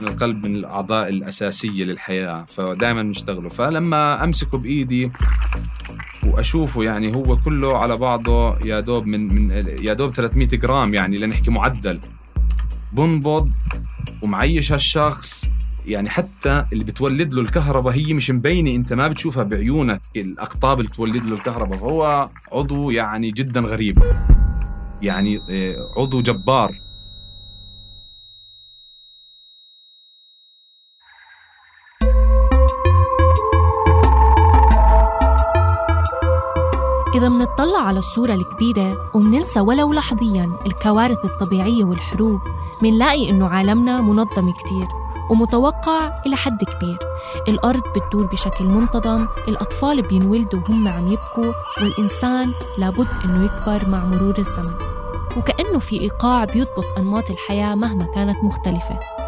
القلب من الأعضاء الأساسية للحياة فدائما نشتغله فلما أمسكه بإيدي وأشوفه يعني هو كله على بعضه يا دوب من من يا دوب 300 جرام يعني لنحكي معدل. بنبض ومعيش هالشخص. يعني حتى اللي بتولد له الكهرباء هي مش مبينة. أنت ما بتشوفها بعيونك الأقطاب اللي تولد له الكهرباء. فهو عضو يعني جدا غريب. يعني آه، عضو جبار. على الصورة الكبيرة ومننسى ولو لحظياً الكوارث الطبيعية والحروب منلاقي إنه عالمنا منظم كتير ومتوقع إلى حد كبير. الأرض بتدور بشكل منتظم الأطفال بينولدوا وهم عم يبكوا والإنسان لابد إنه يكبر مع مرور الزمن. وكأنه في إيقاع بيضبط أنماط الحياة مهما كانت مختلفة.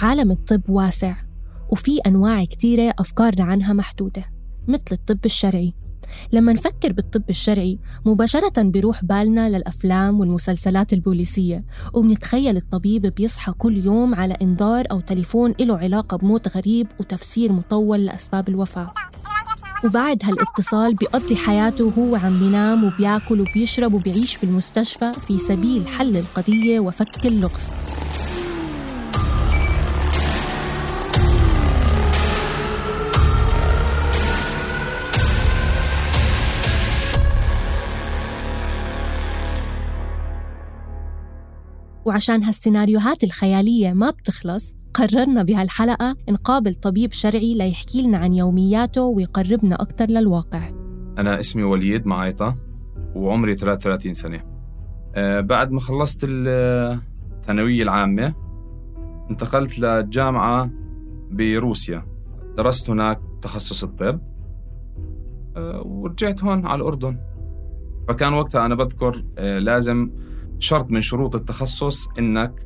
عالم الطب واسع وفي أنواع كتيرة أفكارنا عنها محدودة مثل الطب الشرعي. لما نفكر بالطب الشرعي مباشرة بيروح بالنا للأفلام والمسلسلات البوليسية وبنتخيل الطبيب بيصحى كل يوم على إنذار أو تليفون له علاقة بموت غريب وتفسير مطول لأسباب الوفاة. وبعد هالاتصال بيقضي حياته وهو عم بينام وبياكل وبيشرب وبيعيش في المستشفى في سبيل حل القضية وفك اللغز وعشان هالسيناريوهات الخيالية ما بتخلص قررنا بهالحلقة نقابل طبيب شرعي ليحكي لنا عن يومياته ويقربنا أكثر للواقع. أنا اسمي وليد معايطة وعمري 33 سنة. أه بعد ما خلصت الثانوية العامة انتقلت لجامعة بروسيا. درست هناك تخصص الطب أه ورجعت هون على الأردن. فكان وقتها أنا بذكر أه لازم شرط من شروط التخصص إنك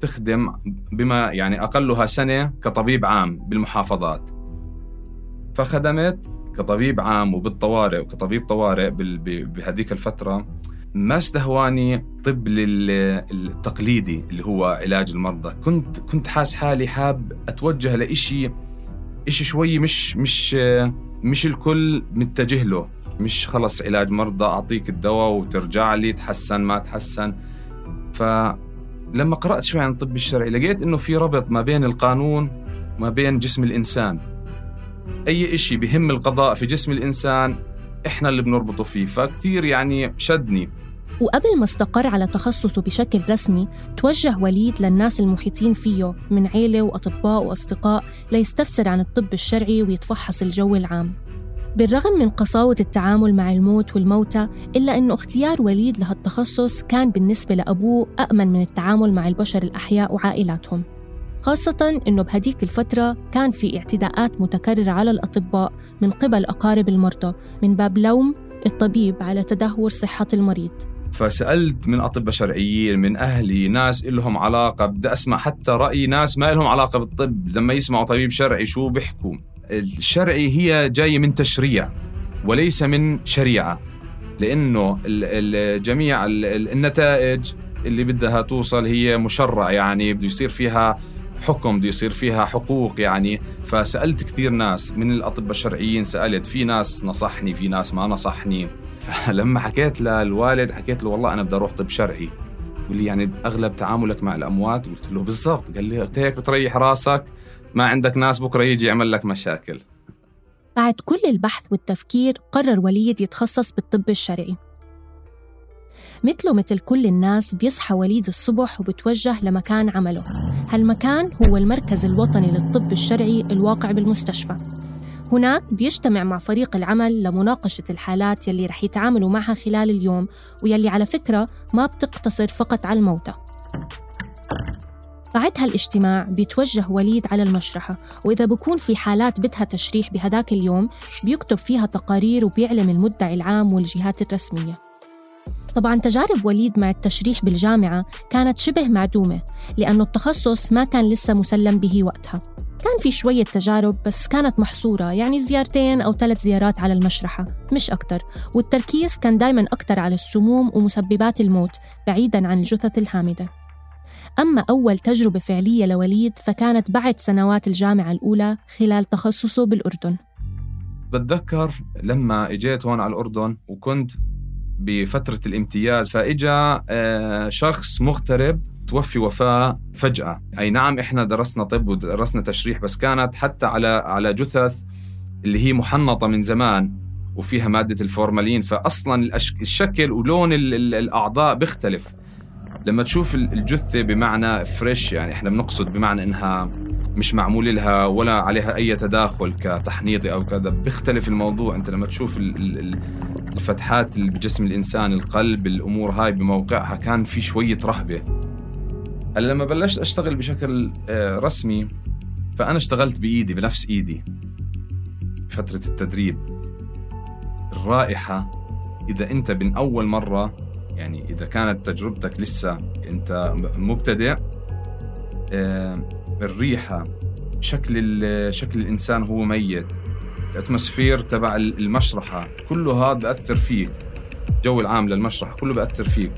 تخدم بما يعني أقلها سنة كطبيب عام بالمحافظات. فخدمت كطبيب عام وبالطوارئ وكطبيب طوارئ بهذيك الفترة ما استهواني طب التقليدي اللي هو علاج المرضى. كنت كنت حاس حالي حاب أتوجه لإشي إشي شوي مش مش مش الكل متجه له. مش خلص علاج مرضى أعطيك الدواء وترجع لي تحسن ما تحسن. فلما قرأت شوي عن الطب الشرعي لقيت إنه في ربط ما بين القانون وما بين جسم الإنسان. أي إشي بهم القضاء في جسم الإنسان إحنا اللي بنربطه فيه فكثير يعني شدني. وقبل ما استقر على تخصصه بشكل رسمي توجه وليد للناس المحيطين فيه من عيلة وأطباء وأصدقاء ليستفسر عن الطب الشرعي ويتفحص الجو العام. بالرغم من قساوة التعامل مع الموت والموتى إلا أنه اختيار وليد لهالتخصص كان بالنسبة لأبوه أأمن من التعامل مع البشر الأحياء وعائلاتهم. خاصة أنه بهديك الفترة كان في اعتداءات متكررة على الأطباء من قبل أقارب المرضى من باب لوم الطبيب على تدهور صحة المريض. فسألت من أطباء شرعيين من أهلي ناس لهم علاقة بدي أسمع حتى رأي ناس ما لهم علاقة بالطب. لما يسمعوا طبيب شرعي شو بيحكوا؟ الشرعي هي جاية من تشريع وليس من شريعة لأنه جميع النتائج اللي بدها توصل هي مشرع يعني بده يصير فيها حكم بده يصير فيها حقوق يعني. فسألت كثير ناس من الأطباء الشرعيين سألت في ناس نصحني في ناس ما نصحني. فلما حكيت للوالد حكيت له والله أنا بدي أروح طب شرعي. قال لي يعني أغلب تعاملك مع الأموات؟ قلت له بالضبط. قال لي هيك بتريح راسك؟ ما عندك ناس بكرة يجي يعمل لك مشاكل. بعد كل البحث والتفكير قرر وليد يتخصص بالطب الشرعي. مثله مثل كل الناس بيصحى وليد الصبح وبتوجه لمكان عمله. هالمكان هو المركز الوطني للطب الشرعي الواقع بالمستشفى. هناك بيجتمع مع فريق العمل لمناقشة الحالات يلي رح يتعاملوا معها خلال اليوم ويلي على فكرة ما بتقتصر فقط على الموتى. بعد هالاجتماع بيتوجه وليد على المشرحة وإذا بكون في حالات بدها تشريح بهداك اليوم بيكتب فيها تقارير وبيعلم المدعي العام والجهات الرسمية. طبعا تجارب وليد مع التشريح بالجامعة كانت شبه معدومة لأنه التخصص ما كان لسه مسلم به وقتها. كان في شوية تجارب بس كانت محصورة يعني زيارتين أو ثلاث زيارات على المشرحة مش أكتر. والتركيز كان دايما أكتر على السموم ومسببات الموت بعيدا عن الجثث الهامدة أما أول تجربة فعلية لوليد فكانت بعد سنوات الجامعة الأولى خلال تخصصه بالأردن. بتذكر لما إجيت هون على الأردن وكنت بفترة الامتياز فإجا آه، شخص مغترب توفي وفاة فجأة. أي نعم إحنا درسنا طب ودرسنا تشريح بس كانت حتى على على جثث اللي هي محنطة من زمان وفيها مادة الفورمالين. فأصلا الشكل ولون الأعضاء بيختلف. لما تشوف الجثة بمعنى fresh يعني إحنا بنقصد بمعنى إنها مش معمول لها ولا عليها أي تداخل كتحنيطي أو كذا. بيختلف الموضوع. أنت لما تشوف الفتحات اللي بجسم الإنسان القلب الأمور هاي بموقعها كان في شوية رهبة. هلا لما بلشت أشتغل بشكل آه، رسمي فأنا اشتغلت بإيدي بنفس إيدي فترة التدريب. الرائحة إذا أنت من أول مرة يعني إذا كانت تجربتك لسه أنت مبتدئ آه، الريحة شكل شكل الإنسان هو ميت الأتموسفير تبع المشرحة كله هذا بأثر فيك الجو العام للمشرحة كله بأثر فيك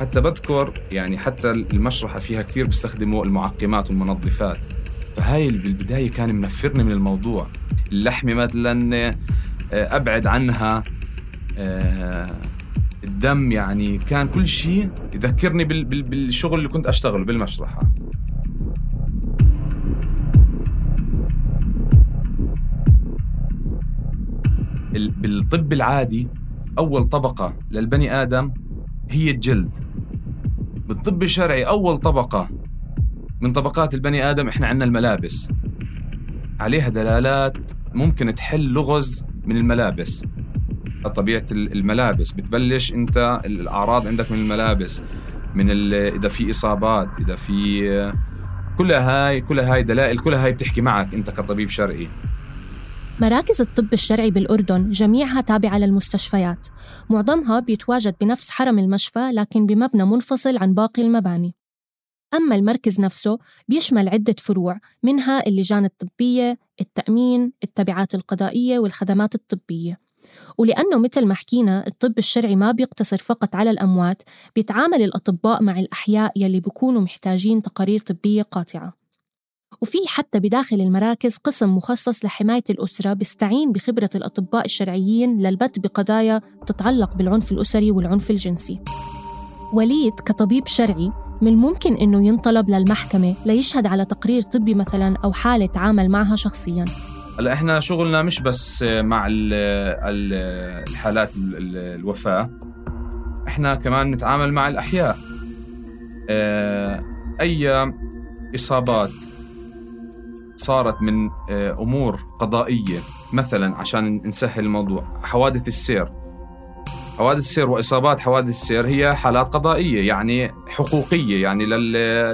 حتى بذكر يعني حتى المشرحة فيها كثير بيستخدموا المعقمات والمنظفات. فهاي بالبداية كان منفرني من الموضوع. اللحمة مثلا آه، أبعد عنها آه، الدم يعني كان كل شيء. يذكرني بالشغل اللي كنت أشتغله بالمشرحة. بالطب العادي أول طبقة للبني آدم هي الجلد. بالطب الشرعي أول طبقة من طبقات البني آدم إحنا عندنا الملابس. عليها دلالات ممكن تحل لغز من الملابس. طبيعة الملابس. بتبلش أنت الأعراض عندك من الملابس من إذا في إصابات إذا في كلها هاي كلها هاي دلائل كلها هاي بتحكي معك أنت كطبيب شرعي. مراكز الطب الشرعي بالأردن جميعها تابعة للمستشفيات. معظمها بيتواجد بنفس حرم المشفى لكن بمبنى منفصل عن باقي المباني. أما المركز نفسه بيشمل عدة فروع منها اللجان الطبية، التأمين، التبعات القضائية والخدمات الطبية. ولأنه مثل ما حكينا الطب الشرعي ما بيقتصر فقط على الأموات بيتعامل الأطباء مع الأحياء يلي بيكونوا محتاجين تقارير طبية قاطعة. وفي حتى بداخل المراكز قسم مخصص لحماية الأسرة بيستعين بخبرة الأطباء الشرعيين للبت بقضايا تتعلق بالعنف الأسري والعنف الجنسي. وليد كطبيب شرعي من الممكن أنه ينطلب للمحكمة ليشهد على تقرير طبي مثلا أو حالة تعامل معها شخصياً. هلا إحنا شغلنا مش بس مع الحالات الوفاة إحنا كمان نتعامل مع الأحياء. آه، أي إصابات صارت من آه، أمور قضائية مثلا عشان نسهل الموضوع حوادث السير. حوادث السير وإصابات حوادث السير هي حالات قضائية يعني حقوقية يعني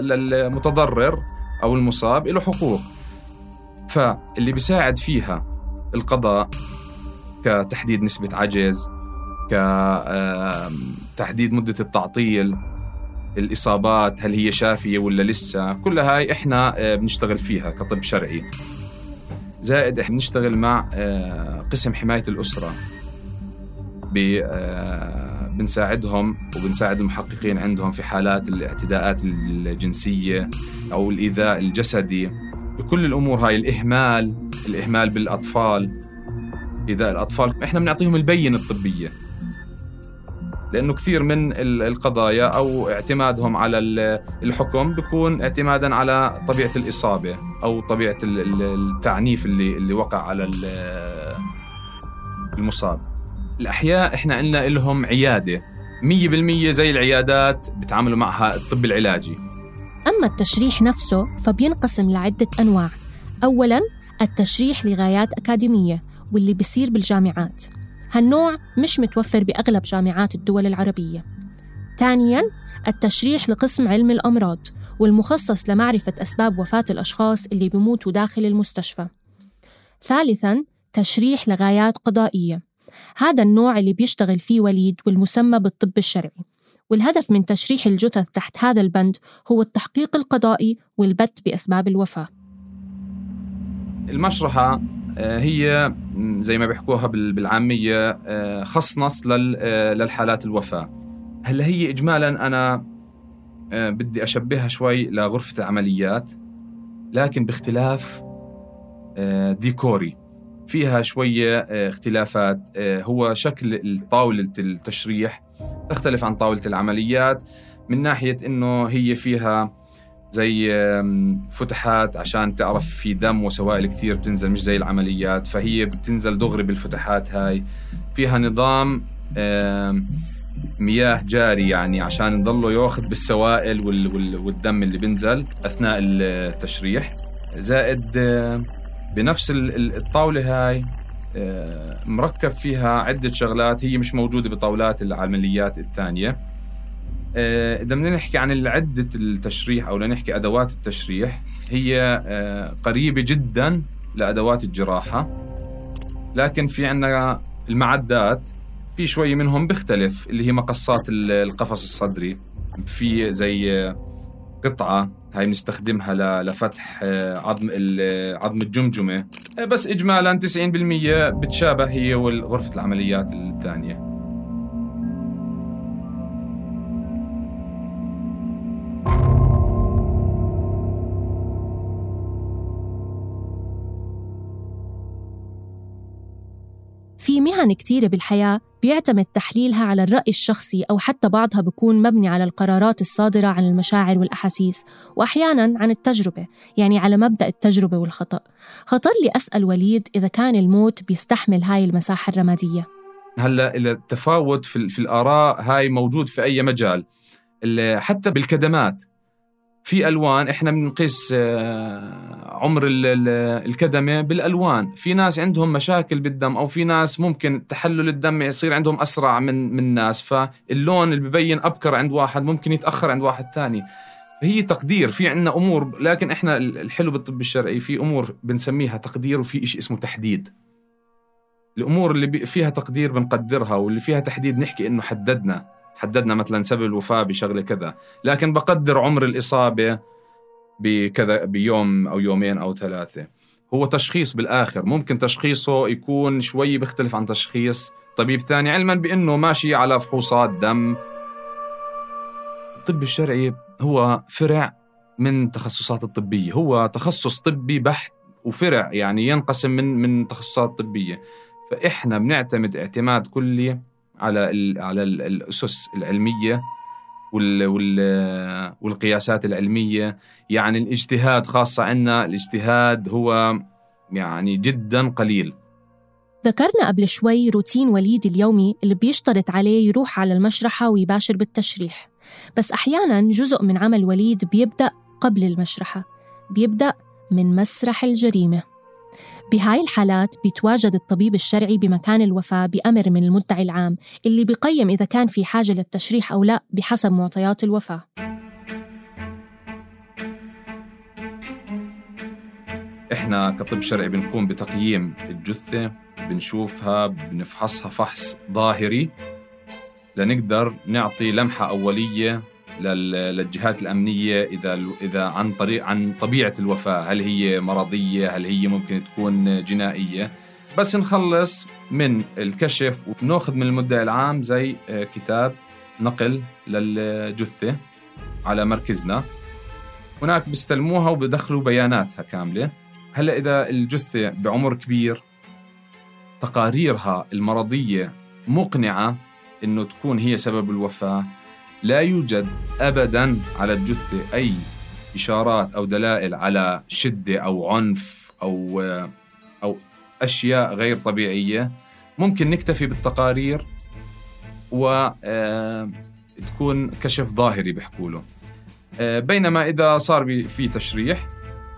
للمتضرر أو المصاب له حقوق. فاللي بيساعد فيها القضاء كتحديد نسبة عجز كتحديد مدة التعطيل الإصابات هل هي شافية ولا لسه كلها هاي إحنا آه، بنشتغل فيها كطب شرعي. زائد إحنا بنشتغل مع آه، قسم حماية الأسرة آه، بنساعدهم وبنساعد المحققين عندهم في حالات الاعتداءات الجنسية أو الإيذاء الجسدي. بكل الأمور هاي الإهمال الإهمال بالأطفال. إذا الأطفال إحنا بنعطيهم البينه الطبية. لأنه كثير من القضايا أو اعتمادهم على الحكم بيكون اعتمادا على طبيعة الإصابة أو طبيعة التعنيف اللي اللي وقع على المصاب. الأحياء إحنا عندنا لهم عيادة. 100% زي العيادات بتعاملوا معها الطب العلاجي. أما التشريح نفسه فبينقسم لعدة أنواع. أولاً التشريح لغايات أكاديمية واللي بيصير بالجامعات. هالنوع مش متوفر بأغلب جامعات الدول العربية. ثانياً التشريح لقسم علم الأمراض والمخصص لمعرفة أسباب وفاة الأشخاص اللي بيموتوا داخل المستشفى. ثالثاً تشريح لغايات قضائية. هذا النوع اللي بيشتغل فيه وليد والمسمى بالطب الشرعي. والهدف من تشريح الجثث تحت هذا البند هو التحقيق القضائي والبت بأسباب الوفاة. المشرحة آه، هي زي ما بيحكوها بالعامية آه، خصنص آه، للحالات الوفاة. هلأ هي إجمالا أنا بدي أشبهها شوي لغرفة العمليات لكن باختلاف ديكوري. فيها شوية اختلافات هو شكل طاولة التشريح تختلف عن طاولة العمليات من ناحية إنه هي فيها زي فتحات عشان تعرف في دم وسوائل كثير بتنزل مش زي العمليات فهي بتنزل دغري بالفتحات هاي. فيها نظام مياه جاري يعني عشان يضلوا ياخذ بالسوائل والدم اللي بينزل أثناء التشريح. زائد بنفس الطاولة هاي مركب فيها عدة شغلات هي مش موجودة بطاولات العمليات الثانية. آه، إذا بدنا نحكي عن عده التشريح أو لنحكي أدوات التشريح هي آه، قريبة جدا لأدوات الجراحة لكن في عندنا المعدات في شوي منهم بيختلف اللي هي مقصات القفص الصدري في زي قطعة هاي بنستخدمها لفتح آه، عظم عظم الجمجمة. بس اجمالا 90% بتشابه هي وغرفه العمليات الثانية. مهن كتيرة بالحياة بيعتمد تحليلها على الرأي الشخصي أو حتى بعضها بيكون مبني على القرارات الصادرة عن المشاعر والأحاسيس وأحياناً عن التجربة يعني على مبدأ التجربة والخطأ. خطر لي أسأل وليد إذا كان الموت بيستحمل هاي المساحة الرمادية. هلأ التفاوت في, في الآراء هاي موجود في أي مجال. حتى بالكدمات. في ألوان إحنا بنقيس آه، عمر الكدمة بالألوان. في ناس عندهم مشاكل بالدم أو في ناس ممكن تحلل الدم يصير عندهم أسرع من من ناس فاللون اللي ببين أبكر عند واحد ممكن يتأخر عند واحد ثاني. هي تقدير في عندنا أمور لكن إحنا الحلو بالطب الشرعي في أمور بنسميها تقدير وفي شيء اسمه تحديد. الأمور اللي فيها تقدير بنقدرها واللي فيها تحديد نحكي إنه حددنا. حددنا مثلا سبب الوفاة بشغلة كذا لكن بقدر عمر الإصابة بكذا بيوم أو يومين أو ثلاثة. هو تشخيص بالآخر ممكن تشخيصه يكون شوي بيختلف عن تشخيص طبيب ثاني علما بأنه ماشي على فحوصات دم. الطب الشرعي هو فرع من تخصصات الطبية هو تخصص طبي بحت وفرع يعني ينقسم من من تخصصات طبية. فإحنا بنعتمد اعتماد كلي على على ال الأسس العلمية وال وال والقياسات العلمية. يعني الاجتهاد خاصة عندنا الاجتهاد هو يعني جدا قليل. ذكرنا قبل شوي روتين وليد اليومي اللي بيشترط عليه يروح على المشرحة ويباشر بالتشريح. بس أحيانا جزء من عمل وليد بيبدأ قبل المشرحة بيبدأ من مسرح الجريمة. بهاي الحالات بيتواجد الطبيب الشرعي بمكان الوفاة بأمر من المدعي العام اللي بيقيم إذا كان في حاجة للتشريح أو لا بحسب معطيات الوفاة. إحنا كطب شرعي بنقوم بتقييم الجثة بنشوفها بنفحصها فحص ظاهري لنقدر نعطي لمحة أولية للجهات الأمنية إذا إذا عن طريق عن طبيعة الوفاة هل هي مرضية؟ هل هي ممكن تكون جنائية؟ بس نخلص من الكشف ونأخذ من المدعي العام زي آه، كتاب نقل للجثة على مركزنا. هناك بيستلموها وبدخلوا بياناتها كاملة. هلا إذا الجثة بعمر كبير تقاريرها المرضية مقنعة إنه تكون هي سبب الوفاة. لا يوجد ابدا على الجثة أي إشارات أو دلائل على شدة أو عنف أو أو أشياء غير طبيعية. ممكن نكتفي بالتقارير و آه، تكون كشف ظاهري بيحكوا له آه، بينما إذا صار في تشريح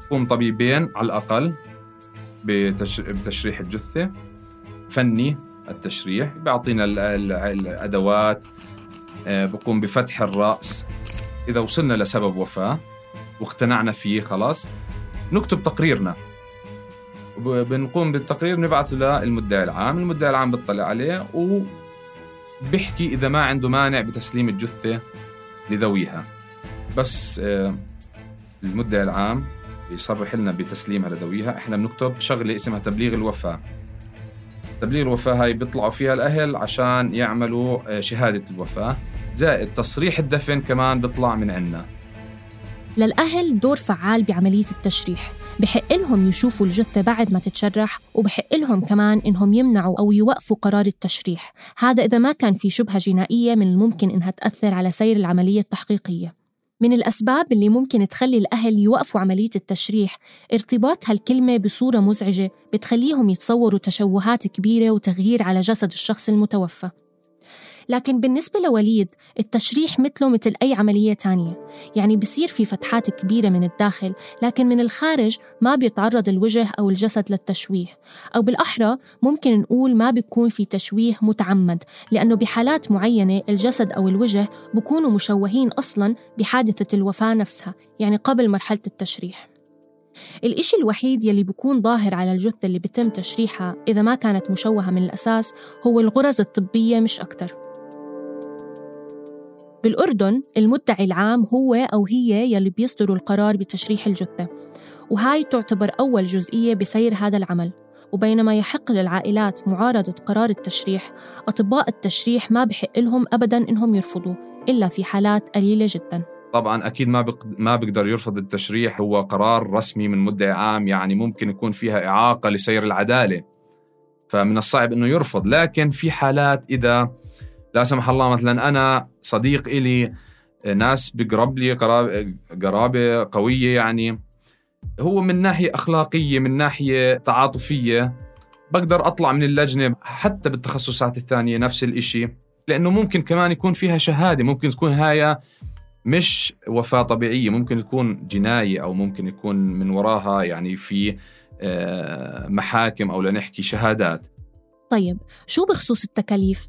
يقوم طبيبين على الأقل بتش... بتشريح الجثة. فني التشريح بيعطينا ال... آه، بقوم بفتح الرأس. إذا وصلنا لسبب وفاة واقتنعنا فيه خلاص. نكتب تقريرنا. بنقوم بالتقرير نبعثه للمدعي العام. المدعي العام بيطلع عليه وبيحكي إذا ما عنده مانع بتسليم الجثة لذويها. بس آه، المدعي العام بيصرح لنا بتسليمها لذويها. إحنا بنكتب شغلة اسمها تبليغ الوفاة. تبليغ الوفاة هاي بيطلعوا فيها الأهل عشان يعملوا آه، شهادة الوفاة. زائد تصريح الدفن كمان بيطلع من عنا. للأهل دور فعال بعملية التشريح. بحق لهم يشوفوا الجثة بعد ما تتشرح وبحق لهم كمان إنهم يمنعوا أو يوقفوا قرار التشريح. هذا إذا ما كان في شبهة جنائية من الممكن إنها تأثر على سير العملية التحقيقية. من الأسباب اللي ممكن تخلي الأهل يوقفوا عملية التشريح ارتباط هالكلمة بصورة مزعجة بتخليهم يتصوروا تشوهات كبيرة وتغيير على جسد الشخص المتوفى. لكن بالنسبة لوليد التشريح مثله مثل أي عملية تانية. يعني بصير في فتحات كبيرة من الداخل لكن من الخارج ما بيتعرض الوجه أو الجسد للتشويه. أو بالأحرى ممكن نقول ما بيكون في تشويه متعمد لأنه بحالات معينة الجسد أو الوجه بكونوا مشوهين أصلاً بحادثة الوفاة نفسها يعني قبل مرحلة التشريح. الإشي الوحيد يلي بيكون ظاهر على الجثة اللي بتم تشريحها إذا ما كانت مشوهة من الأساس هو الغرز الطبية مش أكتر. بالأردن المدعي العام هو أو هي يلي بيصدروا القرار بتشريح الجثة وهاي تعتبر أول جزئية بسير هذا العمل. وبينما يحق للعائلات معارضة قرار التشريح أطباء التشريح ما بحق لهم أبدا إنهم يرفضوا إلا في حالات قليلة جدا. طبعا أكيد ما بق... ما بيقدر يرفض التشريح هو قرار رسمي من مدعي عام يعني ممكن يكون فيها إعاقة لسير العدالة. فمن الصعب إنه يرفض لكن في حالات إذا لا سمح الله مثلا أنا صديق إلي ناس بقرب لي قرابة قوية يعني هو من ناحية أخلاقية من ناحية تعاطفية بقدر أطلع من اللجنة حتى بالتخصصات الثانية نفس الإشي لأنه ممكن كمان يكون فيها شهادة ممكن تكون هاي مش وفاة طبيعية ممكن تكون جناية أو ممكن يكون من وراها يعني في آه، محاكم أو لنحكي شهادات. طيب شو بخصوص التكاليف؟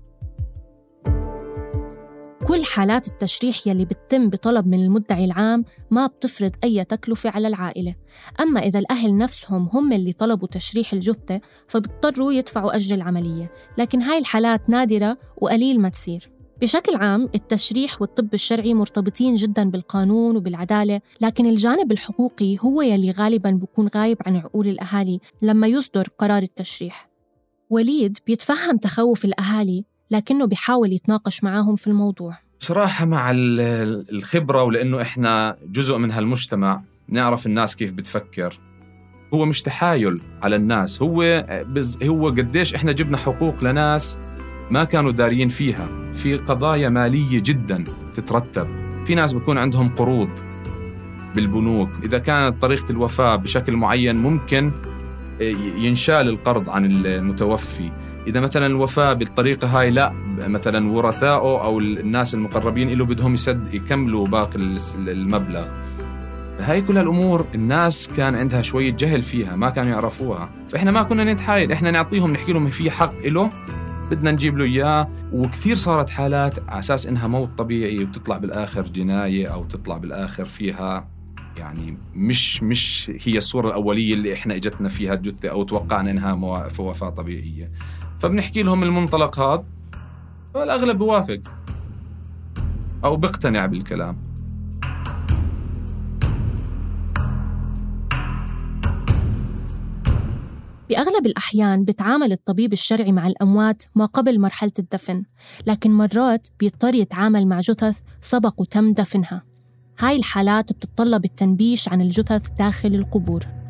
كل حالات التشريح يلي بتتم بطلب من المدعي العام ما بتفرض أي تكلفة على العائلة. أما إذا الأهل نفسهم هم اللي طلبوا تشريح الجثة فبيضطروا يدفعوا أجر العملية. لكن هاي الحالات نادرة وقليل ما تصير. بشكل عام التشريح والطب الشرعي مرتبطين جدا بالقانون وبالعدالة لكن الجانب الحقوقي هو يلي غالبا بيكون غايب عن عقول الأهالي لما يصدر قرار التشريح. وليد بيتفهم تخوف الأهالي لكنه بيحاول يتناقش معاهم في الموضوع. بصراحة مع الخبرة ولأنه إحنا جزء من هالمجتمع نعرف الناس كيف بتفكر. هو مش تحايل على الناس هو هو قديش إحنا جبنا حقوق لناس ما كانوا دارين فيها. في قضايا مالية جدا تترتب. في ناس بيكون عندهم قروض بالبنوك. إذا كانت طريقة الوفاة بشكل معين ممكن ينشال القرض عن المتوفي. إذا مثلا الوفاة بالطريقة هاي لا مثلا ورثائه أو الناس المقربين له بدهم يسد يكملوا باقي المبلغ. هاي كل الأمور الناس كان عندها شوية جهل فيها ما كانوا يعرفوها. فإحنا ما كنا نتحايل إحنا نعطيهم نحكي لهم في حق له بدنا نجيب له إياه. وكثير صارت حالات على أساس إنها موت طبيعي وتطلع بالآخر جناية أو تطلع بالآخر فيها يعني مش مش هي الصورة الأولية اللي إحنا إجتنا فيها الجثه أو توقعنا إنها وفاة طبيعية. فبنحكي لهم المنطلق هذا فالأغلب بوافق أو بيقتنع بالكلام. بأغلب الأحيان بتعامل الطبيب الشرعي مع الأموات ما قبل مرحلة الدفن لكن مرات بيضطر يتعامل مع جثث سبق وتم دفنها. هاي الحالات بتتطلب التنبيش عن الجثث داخل القبور.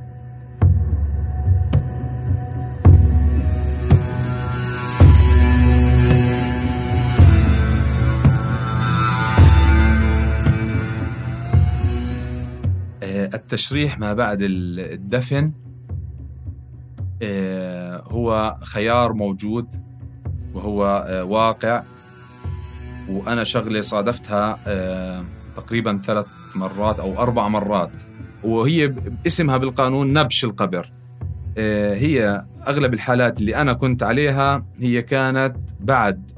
التشريح ما بعد الدفن آه، هو خيار موجود وهو آه، واقع. وأنا شغلة صادفتها آه، تقريبا ثلاث مرات أو أربع مرات. وهي اسمها بالقانون نبش القبر. آه، هي أغلب الحالات اللي أنا كنت عليها هي كانت بعد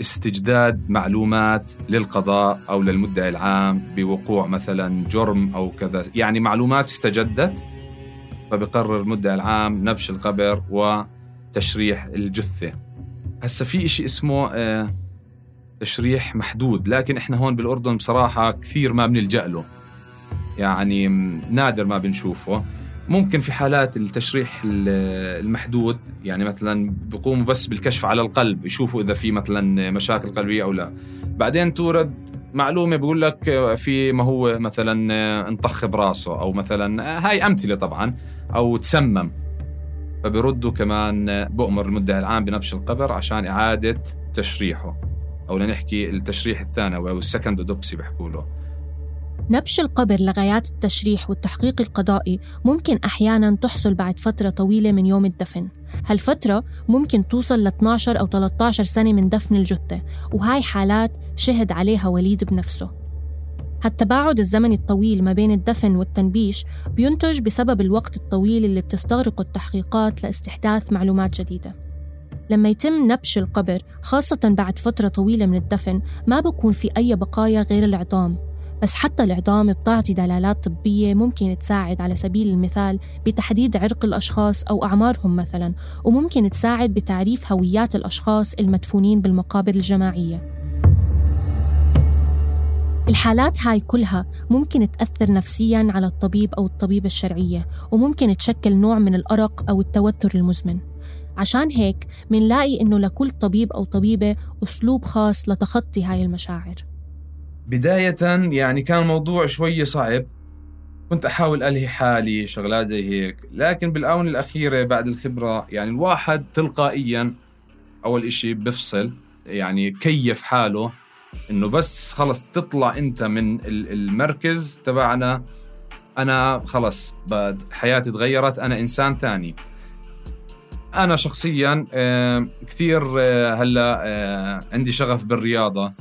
استجداد معلومات للقضاء أو للمدعي العام بوقوع مثلا جرم أو كذا. يعني معلومات استجدت فبقرر المدعي العام نبش القبر وتشريح الجثة. هسا في شيء اسمه آه، تشريح محدود لكن إحنا هون بالأردن بصراحة كثير ما بنلجأ له. يعني نادر ما بنشوفه. ممكن في حالات التشريح المحدود يعني مثلا بيقوموا بس بالكشف على القلب يشوفوا إذا في مثلا مشاكل قلبية أو لا. بعدين تورد معلومة بيقول لك في ما هو مثلا انطخ براسه أو مثلا هاي أمثلة طبعا أو تسمم. فبيردوا كمان بؤمر المدعي العام بنبش القبر عشان إعادة تشريحه. أو لنحكي التشريح الثانوي أو السكند ادوبسي بحكوا له. نبش القبر لغايات التشريح والتحقيق القضائي ممكن أحيانا تحصل بعد فترة طويلة من يوم الدفن. هالفترة ممكن توصل ل 12 أو 13 سنة من دفن الجثة وهاي حالات شهد عليها وليد بنفسه. هالتباعد الزمني الطويل ما بين الدفن والتنبيش بينتج بسبب الوقت الطويل اللي بتستغرقه التحقيقات لاستحداث معلومات جديدة. لما يتم نبش القبر خاصة بعد فترة طويلة من الدفن ما بكون في أي بقايا غير العظام. بس حتى العظام بتعطي دلالات طبية ممكن تساعد على سبيل المثال بتحديد عرق الأشخاص أو أعمارهم مثلا وممكن تساعد بتعريف هويات الأشخاص المدفونين بالمقابر الجماعية. الحالات هاي كلها ممكن تأثر نفسياً على الطبيب أو الطبيبة الشرعية وممكن تشكل نوع من الأرق أو التوتر المزمن. عشان هيك منلاقي إنه لكل طبيب أو طبيبة أسلوب خاص لتخطي هاي المشاعر. بداية يعني كان الموضوع شوي صعب. كنت أحاول ألهي حالي شغلات زي هيك. لكن بالآونة الأخيرة بعد الخبرة يعني الواحد تلقائيا أول إشي بفصل يعني كيف حاله إنه بس خلص تطلع أنت من المركز تبعنا أنا خلص حياتي تغيرت أنا إنسان ثاني. أنا شخصيا كثير آه، هلأ آه، عندي شغف بالرياضة.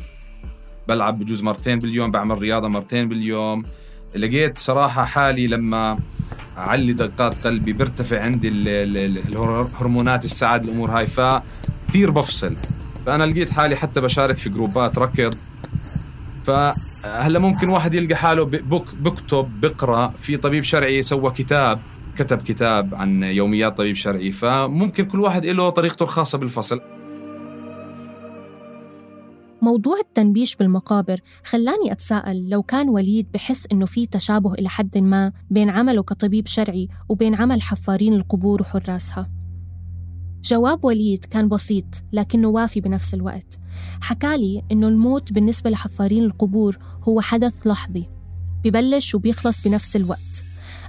بلعب بجوز مرتين باليوم بعمل رياضة مرتين باليوم. لقيت صراحة حالي لما أعلي دقات قلبي بيرتفع عندي الهرمونات السعادة الأمور هاي فكثير بفصل. فأنا لقيت حالي حتى بشارك في جروبات ركض. فهلأ ممكن واحد يلقى حاله بك بكتب بقرأ في طبيب شرعي سوى كتاب كتب كتاب عن يوميات طبيب شرعي. فممكن كل واحد له طريقته الخاصة بالفصل. موضوع التنبيش بالمقابر خلاني أتساءل لو كان وليد بحس إنه في تشابه إلى حد ما بين عمله كطبيب شرعي وبين عمل حفارين القبور وحراسها. جواب وليد كان بسيط لكنه وافي بنفس الوقت. حكالي إنه الموت بالنسبة لحفارين القبور هو حدث لحظي ببلش وبيخلص بنفس الوقت.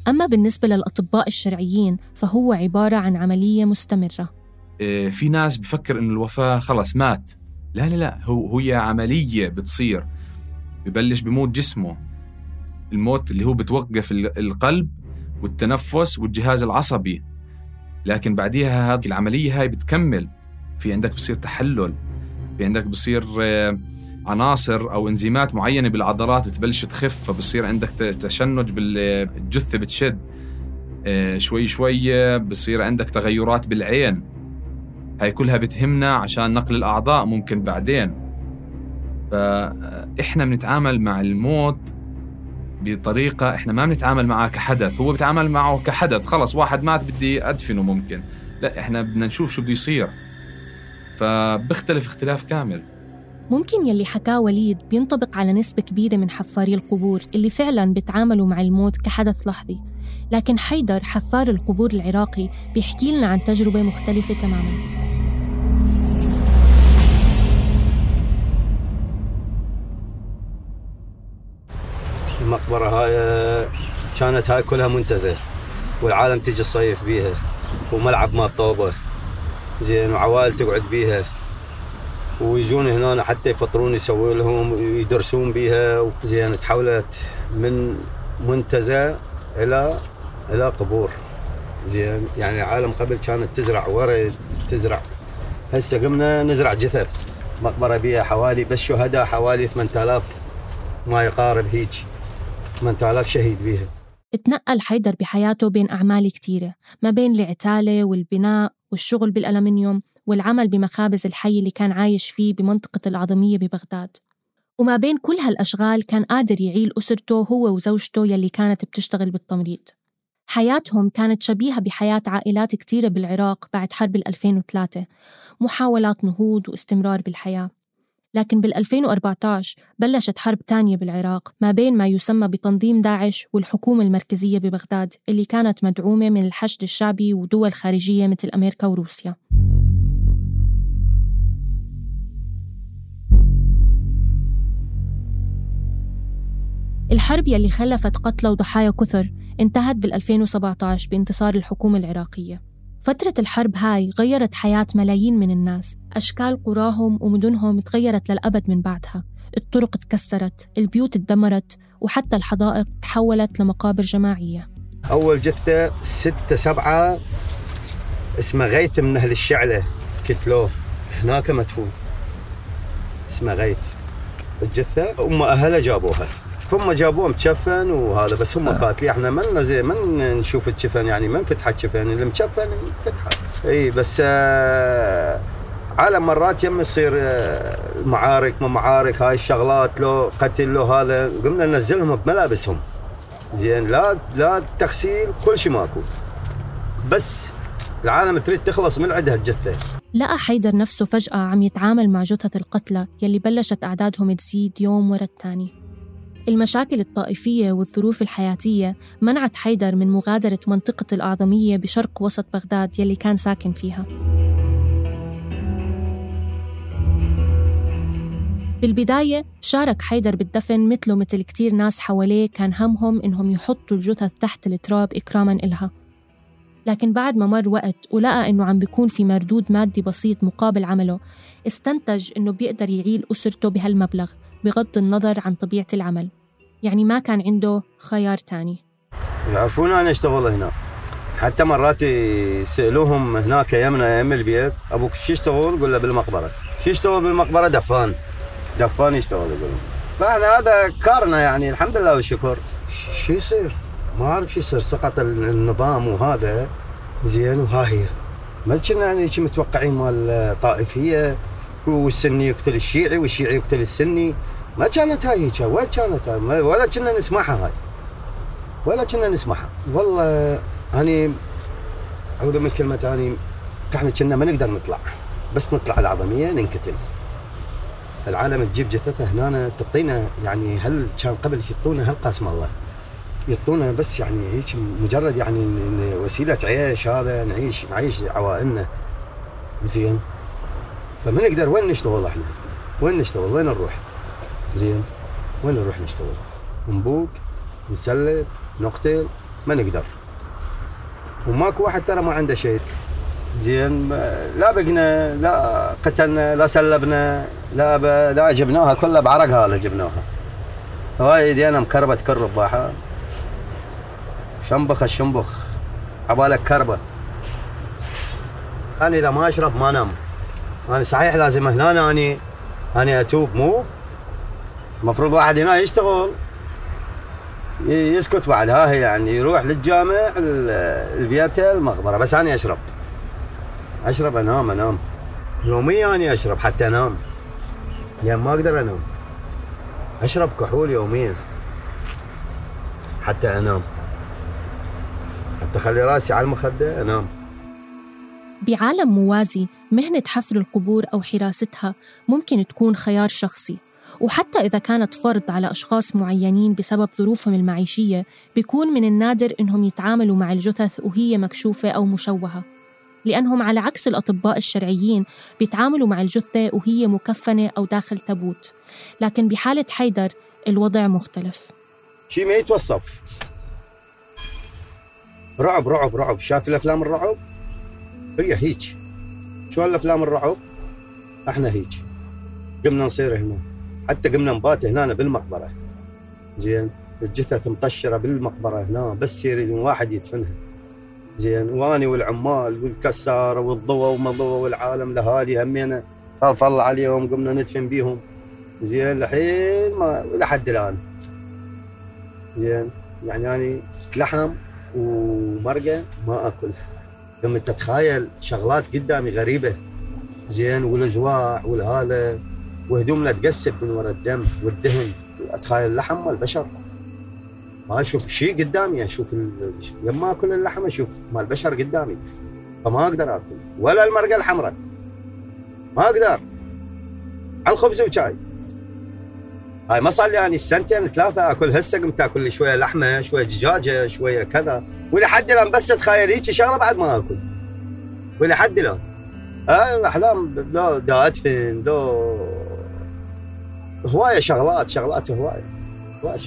أما بالنسبة للأطباء الشرعيين فهو عبارة عن عملية مستمرة. إيه، في ناس بفكر إنه الوفاة خلص مات. لا لا لا هو هي عملية بتصير. ببلش بموت جسمه. الموت اللي هو بتوقف القلب والتنفس والجهاز العصبي. لكن بعديها هذه العملية هاي بتكمل. في عندك بصير تحلل. في عندك بصير آه، عناصر أو إنزيمات معينة بالعضلات بتبلش تخف. فبصير عندك تشنج بالجثة بتشد. آه، شوي شوي بصير عندك تغيرات بالعين. هاي كلها بتهمنا عشان نقل الأعضاء ممكن بعدين. فإحنا بنتعامل مع الموت بطريقة إحنا ما بنتعامل معه كحدث هو بيتعامل معه كحدث. خلص واحد مات بدي أدفنه ممكن. لا إحنا بدنا نشوف شو بده يصير. فبختلف اختلاف كامل. ممكن يلي حكاه وليد بينطبق على نسبة كبيرة من حفاري القبور اللي فعلا بيتعاملوا مع الموت كحدث لحظي. لكن حيدر حفار القبور العراقي بيحكي لنا عن تجربة مختلفة تماماً. المقبرة هاي كانت هاي كلها منتزه والعالم تجي تصيف بيها وملعب مال طوبة زين وعوائل تقعد بيها. ويجون هنا حتى يفطرون يسوي لهم يدرسون بيها. زين تحولت من منتزه إلى إلى قبور. زين. يعني العالم قبل كانت تزرع ورد تزرع. هسه قمنا نزرع جثث. مقبرة بيها حوالي بس شهداء حوالي 8000 ما يقارب هيك 8000 شهيد بيها. اتنقل حيدر بحياته بين أعمال كتيرة ما بين العتالة والبناء والشغل بالألمنيوم والعمل بمخابز الحي اللي كان عايش فيه بمنطقة العظمية ببغداد. وما بين كل هالأشغال كان قادر يعيل أسرته هو وزوجته يلي كانت بتشتغل بالتمريض. حياتهم كانت شبيهة بحياة عائلات كتيرة بالعراق بعد حرب 2003 محاولات نهوض واستمرار بالحياة. لكن بال 2014 بلشت حرب تانية بالعراق ما بين ما يسمى بتنظيم داعش والحكومة المركزية ببغداد اللي كانت مدعومة من الحشد الشعبي ودول خارجية مثل أمريكا وروسيا. الحرب يلي خلفت قتلى وضحايا كثر انتهت بال 2017 بانتصار الحكومة العراقية. فترة الحرب هاي غيرت حياة ملايين من الناس. أشكال قراهم ومدنهم تغيرت للأبد من بعدها. الطرق تكسرت البيوت تدمرت وحتى الحدائق تحولت لمقابر جماعية. أول جثة ستة سبعة اسمه غيث من أهل الشعلة كتلوه. هناك مدفون. اسمه غيث. الجثة أم أهلها جابوها. ثم جابوه متشفن وهذا بس هم قاتلين إحنا ما زي ما نشوف الشفن يعني ما انفتحت شفن اللي متشفن انفتحت إي بس آه على مرات يم يصير آه معارك ما معارك هاي الشغلات لو قتل لو هذا قمنا ننزلهم بملابسهم. زين لا لا تغسيل كل شيء ماكو. بس العالم تريد تخلص من عندها الجثة. لقى حيدر نفسه فجأة عم يتعامل مع جثث القتلى يلي بلشت أعدادهم تزيد يوم ورا الثاني. المشاكل الطائفية والظروف الحياتية منعت حيدر من مغادرة منطقة الأعظمية بشرق وسط بغداد يلي كان ساكن فيها. بالبداية شارك حيدر بالدفن مثله مثل كتير ناس حواليه كان همهم إنهم يحطوا الجثث تحت التراب إكراما إلها. لكن بعد ما مر وقت ولقى إنه عم بيكون في مردود مادي بسيط مقابل عمله استنتج إنه بيقدر يعيل أسرته بهالمبلغ بغض النظر عن طبيعة العمل. يعني ما كان عنده خيار تاني. يعرفون أنا أشتغل هنا. حتى مرات يسألوهم هناك يمنا يم البيت أبوك شو يشتغل؟ قول له بالمقبرة. شو يشتغل بالمقبرة؟ دفان. دفان يشتغل يقول فاحنا هذا كارنا يعني الحمد لله والشكر. شو يصير؟ ما أعرف شو يصير. سقط النظام وهذا. زين وها هي. ما كنا يعني متوقعين مال طائفية. والسني يقتل الشيعي والشيعي يقتل السني. ما كانت هاي هيك وين كانت هاي؟ ولا كنا نسمعها هاي. ولا كنا نسمعها. والله اني أعوذ من كلمة اني إحنا كنا ما نقدر نطلع. بس نطلع العظمية ننقتل العالم تجيب جثثة هنا تعطينا يعني هل كان قبل يعطونا هل قاسم الله؟ يعطونا بس يعني هيك مجرد يعني وسيلة عيش هذا نعيش نعيش عوائلنا. زين. فما نقدر وين نشتغل إحنا؟ وين نشتغل؟ وين نروح؟ زين. وين نروح نشتغل؟ نبوق نسلب نقتل ما نقدر. وماكو واحد ترى ما عنده شيء. زين لا بقنا لا قتلنا لا سلبنا لا ب... لا جبناها كلها بعرق هذا جبناها. هاي يدينا مكربة تكرب باحة شنبخ. الشنبخ عبالك كربة. أنا إذا ما أشرب ما أنام أنا صحيح لازم هنا أني أنا أتوب مو؟ المفروض واحد هنا يشتغل يسكت بعد ها يعني يروح للجامع البيت المقبرة بس أنا أشرب. أشرب أنام أنام. يوميا أنا أشرب حتى أنام. يعني ما أقدر أنام. أشرب كحول يوميا. حتى أنام. حتى أخلي راسي على المخدة أنام. بعالم موازي مهنة حفر القبور أو حراستها ممكن تكون خيار شخصي. وحتى إذا كانت فرض على أشخاص معينين بسبب ظروفهم المعيشية بيكون من النادر إنهم يتعاملوا مع الجثث وهي مكشوفة أو مشوهة. لأنهم على عكس الأطباء الشرعيين بيتعاملوا مع الجثة وهي مكفنة أو داخل تابوت. لكن بحالة حيدر الوضع مختلف. شيء ما يتوصف. رعب رعب رعب. شاف الأفلام الرعب؟ هي هيك. شو الأفلام الرعب؟ إحنا هيك. قمنا نصير هنا حتى قمنا نبات هنا بالمقبرة. زين الجثث مطشرة بالمقبرة هنا بس يريدون واحد يدفنها. زين وأني والعمال والكسارة والضوء وما ضوء والعالم الاهالي همينا خاف الله عليهم قمنا ندفن بيهم. زين لحين ما لحد الآن. زين يعني يعني لحم ومرقة ما أكل. لما تتخيل شغلات قدامي غريبة. زين والازواع والهالة. وهدومنا تقسب من وراء الدم والدهن اتخيل اللحم مال البشر ما أشوف شيء قدامي أشوف لما أكل اللحم أشوف مال البشر قدامي. فما أقدر آكل ولا المرقة الحمراء. ما أقدر. على الخبز وشاي. هاي ما صار لي يعني سنتين ثلاثة آكل هسه قمت آكل لي شوية لحمة شوية دجاجة شوية كذا. ولحد الآن بس اتخيل هيك شغلة بعد ما آكل. ولحد الآن. هاي أحلام لو ادفن لو هواية شغلات شغلات هواية. هواية.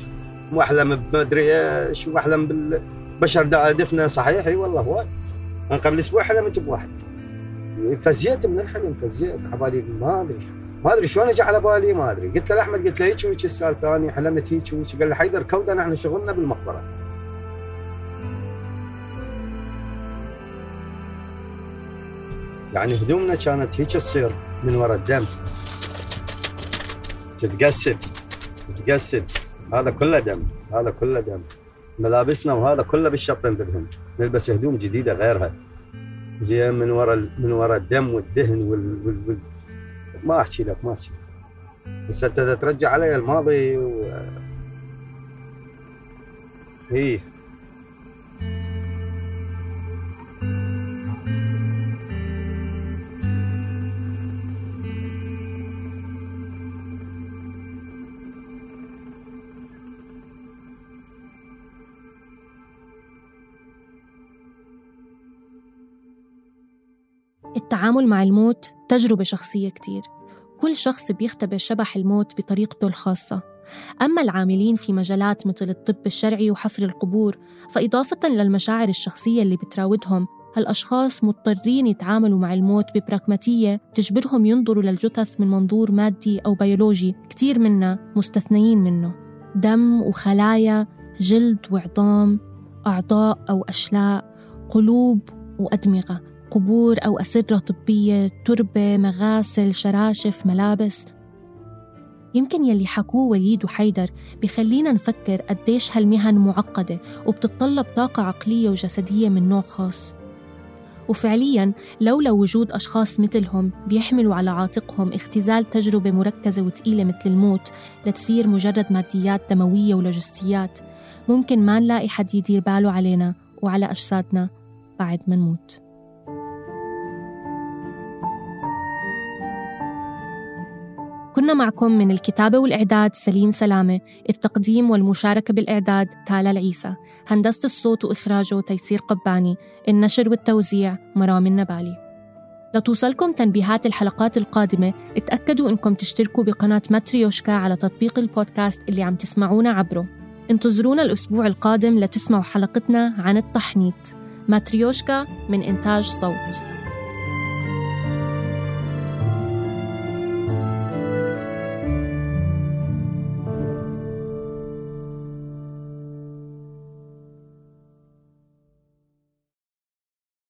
واحلم بمدري إيش واحلم بالبشر دا ادفنه صحيح إي والله هواي من قبل أسبوع حلمت بواحد؟ فزيت من الحلم فزيت على ما أدري. ما أدري شلون اجى على بالي ما أدري. قلت له احمد قلت له هيك وهيك السالفة أنا حلمت هيك وهيك. قال لي حيدر كودا نحن شغلنا بالمقبرة. يعني هدومنا كانت هيك تصير من وراء الدم. تتقسم تتقسم. هذا كله دم هذا كله دم. ملابسنا وهذا كله بالشطن بالهم نلبس هدوم جديدة غيرها. زين من وراء من وراء الدم والدهن وال, وال... وال... ما أحكي لك ما أحكي بس أنت ترجع علي الماضي و... إيه. التعامل مع الموت تجربة شخصية كتير. كل شخص بيختبر شبح الموت بطريقته الخاصة. أما العاملين في مجالات مثل الطب الشرعي وحفر القبور فإضافة للمشاعر الشخصية اللي بتراودهم هالأشخاص مضطرين يتعاملوا مع الموت ببراغماتية تجبرهم ينظروا للجثث من منظور مادي أو بيولوجي كتير منا مستثنيين منه. دم وخلايا جلد وعظام أعضاء أو أشلاء قلوب وأدمغة. قبور أو أسرة طبية تربة مغاسل شراشف ملابس. يمكن يلي حكوه وليد وحيدر بخلينا نفكر قديش هالمهن معقدة وبتتطلب طاقة عقلية وجسدية من نوع خاص. وفعليا لولا وجود أشخاص مثلهم بيحملوا على عاتقهم اختزال تجربة مركزة وتقيلة مثل الموت لتصير مجرد ماديات دموية ولوجستيات ممكن ما نلاقي حد يدير باله علينا وعلى أجسادنا بعد ما نموت. كنا معكم من الكتابة والإعداد سليم سلامة التقديم والمشاركة بالإعداد تالا العيسى هندسة الصوت وإخراجه تيسير قباني النشر والتوزيع مرام النبالي. لتوصلكم تنبيهات الحلقات القادمة اتأكدوا إنكم تشتركوا بقناة ماتريوشكا على تطبيق البودكاست اللي عم تسمعونا عبره. انتظرونا الأسبوع القادم لتسمعوا حلقتنا عن التحنيط. ماتريوشكا من إنتاج صوت.